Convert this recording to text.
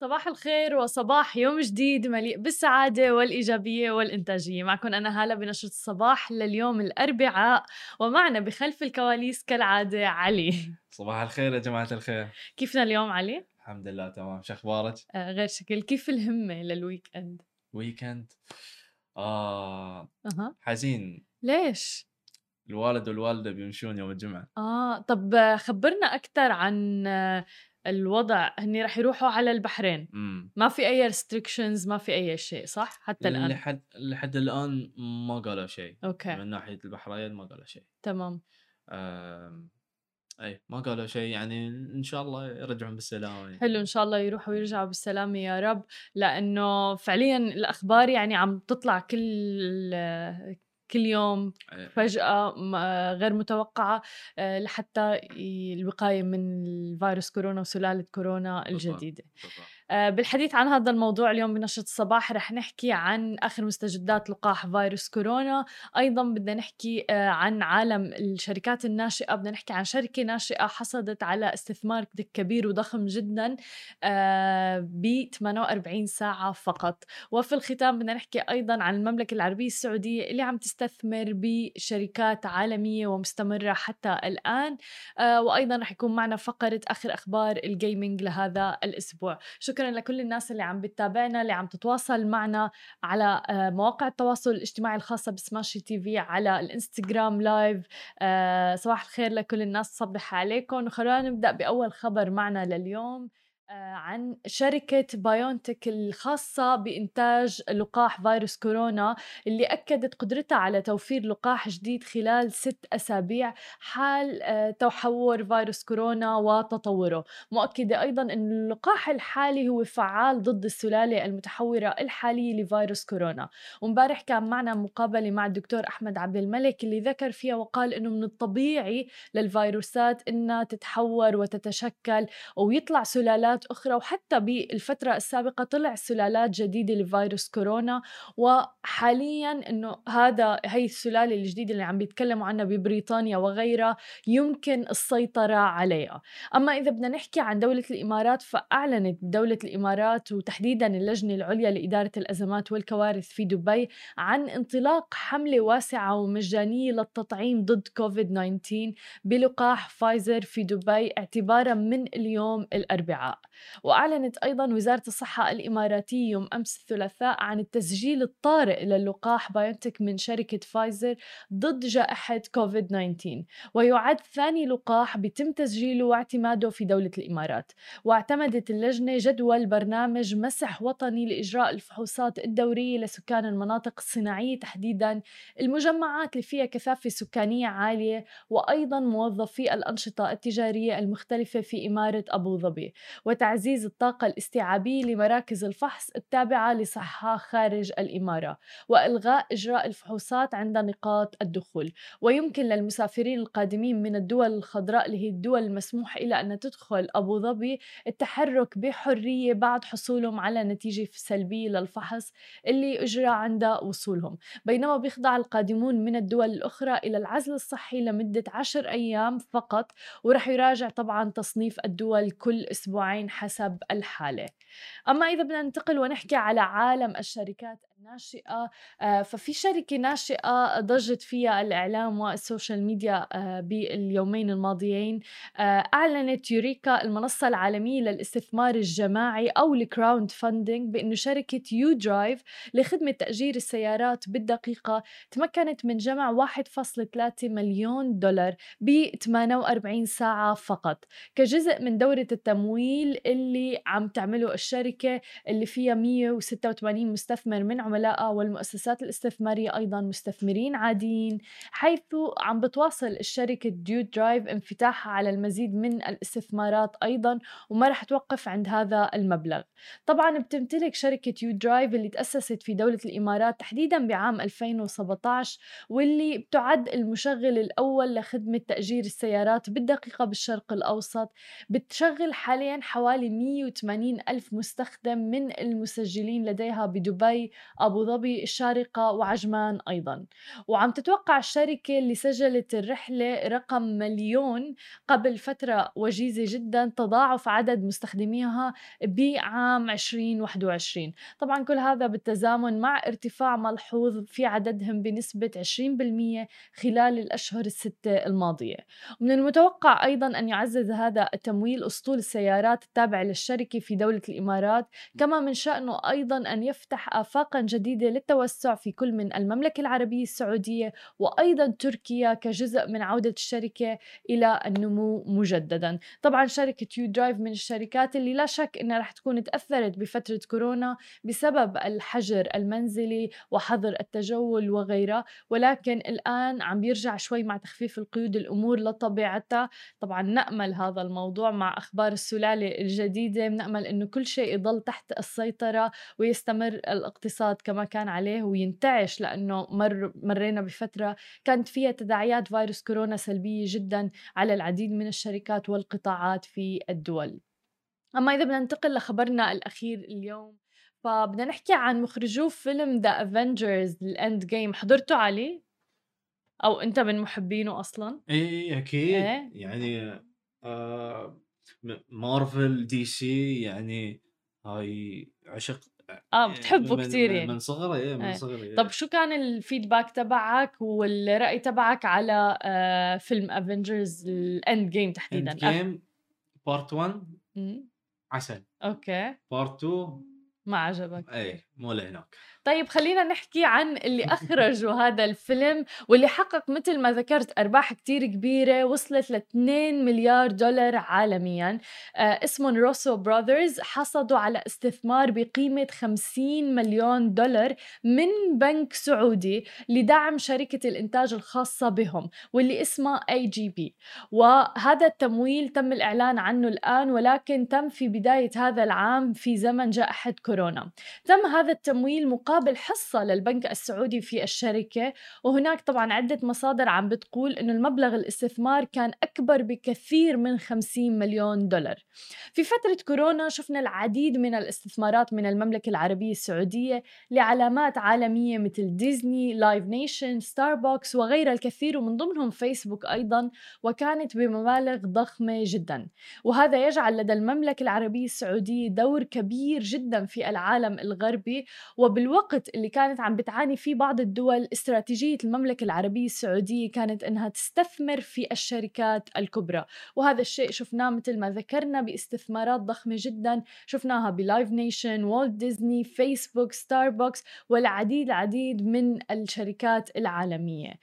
صباح الخير وصباح يوم جديد مليء بالسعادة والإيجابية والإنتاجية. معكم أنا هالة بنشرة الصباح لليوم الأربعاء ومعنا بخلف الكواليس كالعادة علي. صباح الخير يا جماعة الخير. كيفنا اليوم علي؟ الحمد لله تمام. شو أخبارك؟ آه غير شكل. كيف الهمة لل weekend؟ weekend؟ آه أها. حزين. ليش؟ الوالد والوالدة بيمشون يوم الجمعة. آه طب خبرنا أكثر عن الوضع هني رح يروحوا على البحرين. امم ما في أي restrictions ما في أي شيء صح؟ حتى الآن. لحد لحد الآن ما قالوا شيء. أوكي. من ناحية البحرين ما قالوا شيء. تمام. آم، أي ما قالوا شيء. يعني إن شاء الله يرجعون بالسلامة يعني. حلو إن شاء الله يروحوا ويرجعوا بالسلامه يا رب. لأنه فعليا الأخبار يعني عم تطلع كل كل يوم أي. فجأة غير متوقعة آه، لحتى الوقاية من الفيروس كورونا وسلالة كورونا. الجديدة بالضبط. آه، بالحديث عن هذا الموضوع اليوم بنشرة الصباح رح نحكي عن آخر مستجدات لقاح فيروس كورونا. أيضا بدنا نحكي آه، عن عالم الشركات الناشئة بدنا نحكي عن شركة ناشئة حصلت على استثمار كبير وضخم جدا ب 48 ساعة فقط. وفي الختام بدنا نحكي أيضا عن المملكة العربية السعودية اللي عم تستثمر بشركات عالمية ومستمرة حتى الآن. آه، وأيضا رح يكون معنا فقرة آخر أخبار ال gaming لهذا الأسبوع. شكرا لكل الناس اللي عم بتتابعنا اللي عم تتواصل معنا على آه، مواقع التواصل الاجتماعي الخاصة ب Smashi TV على الإنستغرام live آه، صباح الخير لكل الناس صبح عليكم. وخلونا نبدأ بأول خبر معنا لليوم. عن شركة بايونتك الخاصة بإنتاج لقاح فيروس كورونا اللي أكدت قدرتها على توفير لقاح جديد خلال ست أسابيع حال آه، تحور فيروس كورونا وتطوره. مؤكدة أيضا أن اللقاح الحالي هو فعال ضد السلالة المتحورة الحالية لفيروس كورونا. ومبارح كان معنا مقابلة مع الدكتور أحمد عبد الملك اللي ذكر فيها وقال أنه من الطبيعي للفيروسات أنها تتحور وتتشكل ويطلع سلالات أخرى وحتى بالفترة السابقة طلع سلالات جديدة لفيروس كورونا وحاليا أنه هذا هي السلالة الجديدة اللي عم بيتكلموا عنها ببريطانيا وغيرها يمكن السيطرة عليها. أما إذا بدنا نحكي عن دولة الإمارات فأعلنت دولة الإمارات وتحديدا اللجنة العليا لإدارة الأزمات والكوارث في دبي عن انطلاق حملة واسعة ومجانية للتطعيم ضد كوفيد 19 بلقاح فايزر في دبي اعتبارا من اليوم الأربعاء. وأعلنت أيضا وزارة الصحة الإماراتية يوم أمس الثلاثاء عن التسجيل الطارئ للقاح بايونتك من شركة فايزر ضد جائحة كوفيد 19 ويعد ثاني لقاح بيتم تسجيله واعتماده في دولة الإمارات. واعتمدت اللجنة جدول برنامج مسح وطني لإجراء الفحوصات الدورية لسكان المناطق الصناعية تحديدا المجمعات اللي فيها كثافة سكانية عالية وأيضا موظفي الأنشطة التجارية المختلفة في إمارة أبو ظبي. وتعزيز الطاقة الاستيعابية لمراكز الفحص التابعة لصحة خارج الإمارة وإلغاء إجراء الفحوصات عند نقاط الدخول. ويمكن للمسافرين القادمين من الدول الخضراء اللي هي الدول المسموح إلى أن تدخل أبو ظبي التحرك بحرية بعد حصولهم على نتيجة سلبية للفحص اللي أجرى عند وصولهم. بينما بيخضع القادمون من الدول الأخرى إلى العزل الصحي لمدة عشر أيام فقط ورح يراجع طبعا تصنيف الدول كل أسبوعين حسب الحالة. أما إذا بدنا ننتقل ونحكي على عالم الشركات الناشئة آه، ففي شركة ناشئة ضجت فيها الإعلام وال social media آه، باليومين الماضيين. آه، أعلنت Eureeca المنصة العالمية للاستثمار الجماعي أو ال crowdfunding بأنه شركة udrive لخدمة تأجير السيارات بالدقيقة تمكنت من جمع 1.3 مليون دولار ب 48 ساعة فقط كجزء من دورة التمويل اللي عم تعمله الشركة اللي فيها 186 مستثمر من عملائها والمؤسسات الاستثمارية أيضا مستثمرين عاديين حيث عم بتواصل الشركة udrive انفتاحها على المزيد من الاستثمارات أيضا وما رح توقف عند هذا المبلغ. طبعا بتمتلك شركة udrive اللي تأسست في دولة الإمارات تحديدا بعام 2017 واللي بتعد المشغل الأول لخدمة تأجير السيارات بالدقيقة بالشرق الأوسط. بتشغل حاليا حوالي 180 ألف مستخدم من المسجلين لديها بدبي أبو ظبي الشارقة وعجمان أيضا. وعم تتوقع الشركة اللي سجلت الرحلة رقم مليون قبل فترة وجيزة جدا تضاعف عدد مستخدميها بعام 2021 طبعا كل هذا بالتزامن مع ارتفاع ملحوظ في عددهم بنسبة 20% خلال الأشهر الستة الماضية. ومن المتوقع أيضا أن يعزز هذا التمويل أسطول السيارات التابع للشركة في دولة الإمارات كما من شأنه أيضا أن يفتح آفاقا جديدة للتوسع في كل من المملكة العربية السعودية وأيضا تركيا كجزء من عودة الشركة إلى النمو مجددا. طبعا شركة udrive من الشركات اللي لا شك أنها رح تكون تأثرت بفترة كورونا بسبب الحجر المنزلي وحظر التجول وغيرها ولكن الآن عم بيرجع شوي مع تخفيف القيود الأمور لطبيعتها. طبعا نأمل هذا الموضوع مع أخبار السلالة الجديدة نأمل أنه كل شيء يضل تحت السيطرة ويستمر الاقتصاد كما كان عليه وينتعش لأنه مر مرينا بفترة كانت فيها تداعيات فيروس كورونا سلبية جدا على العديد من الشركات والقطاعات في الدول. أما إذا بدنا ننتقل لخبرنا الأخير اليوم فبدنا نحكي عن مخرجو فيلم The Avengers ال Endgame حضرته علي؟ أو أنت من محبينه أصلا؟ اي أكيد. إيه؟ يعني آه Marvel DC يعني هاي عشق آه بتحبه من كثير من, يعني. من صغري إيه، من إيه. صغري طب شو كان ال feedback تبعك والرأي تبعك على آه فيلم Avengers ال Endgame تحديدا؟ Endgame part 1 مم. عسل. okay. part 2 ما عجبك. اي مو لهناك. طيب خلينا نحكي عن اللي أخرجوا هذا الفيلم واللي حقق مثل ما ذكرت أرباح كتير كبيرة وصلت ل 2 مليار دولار عالميا. آه اسمهم Russo Brothers. حصدوا على استثمار بقيمة 50 مليون دولار من بنك سعودي لدعم شركة الإنتاج الخاصة بهم واللي اسمها AGB وهذا التمويل تم الإعلان عنه الآن ولكن تم في بداية هذا العام في زمن جائحة كورونا. تم هذا التمويل مقابل حصة للبنك السعودي في الشركة. وهناك طبعا عدة مصادر عم بتقول أنه المبلغ الاستثمار كان أكبر بكثير من 50 مليون دولار. في فترة كورونا شفنا العديد من الاستثمارات من المملكة العربية السعودية لعلامات عالمية مثل ديزني، Live Nation، ستاربكس وغيرها الكثير ومن ضمنهم فيسبوك أيضا وكانت بمبالغ ضخمة جدا. وهذا يجعل لدى المملكة العربية السعودية دور كبير جدا في العالم الغربي. وبالوقت اللي كانت عم بتعاني فيه بعض الدول استراتيجية المملكة العربية السعودية كانت إنها تستثمر في الشركات الكبرى. وهذا الشيء شفناه مثل ما ذكرنا باستثمارات ضخمة جدا. شفناها ب Live Nation والت ديزني فيسبوك ستاربكس والعديد العديد من الشركات العالمية.